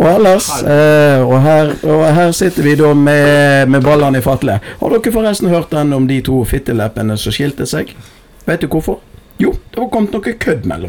Og ellers eh, og, her, og her sitter vi da med, med ballene i fatle. Har dere forresten hørt den om de to fitteleppene som skilte seg? Vet du hvorfor? Jo, det var kommet noe kødd mellom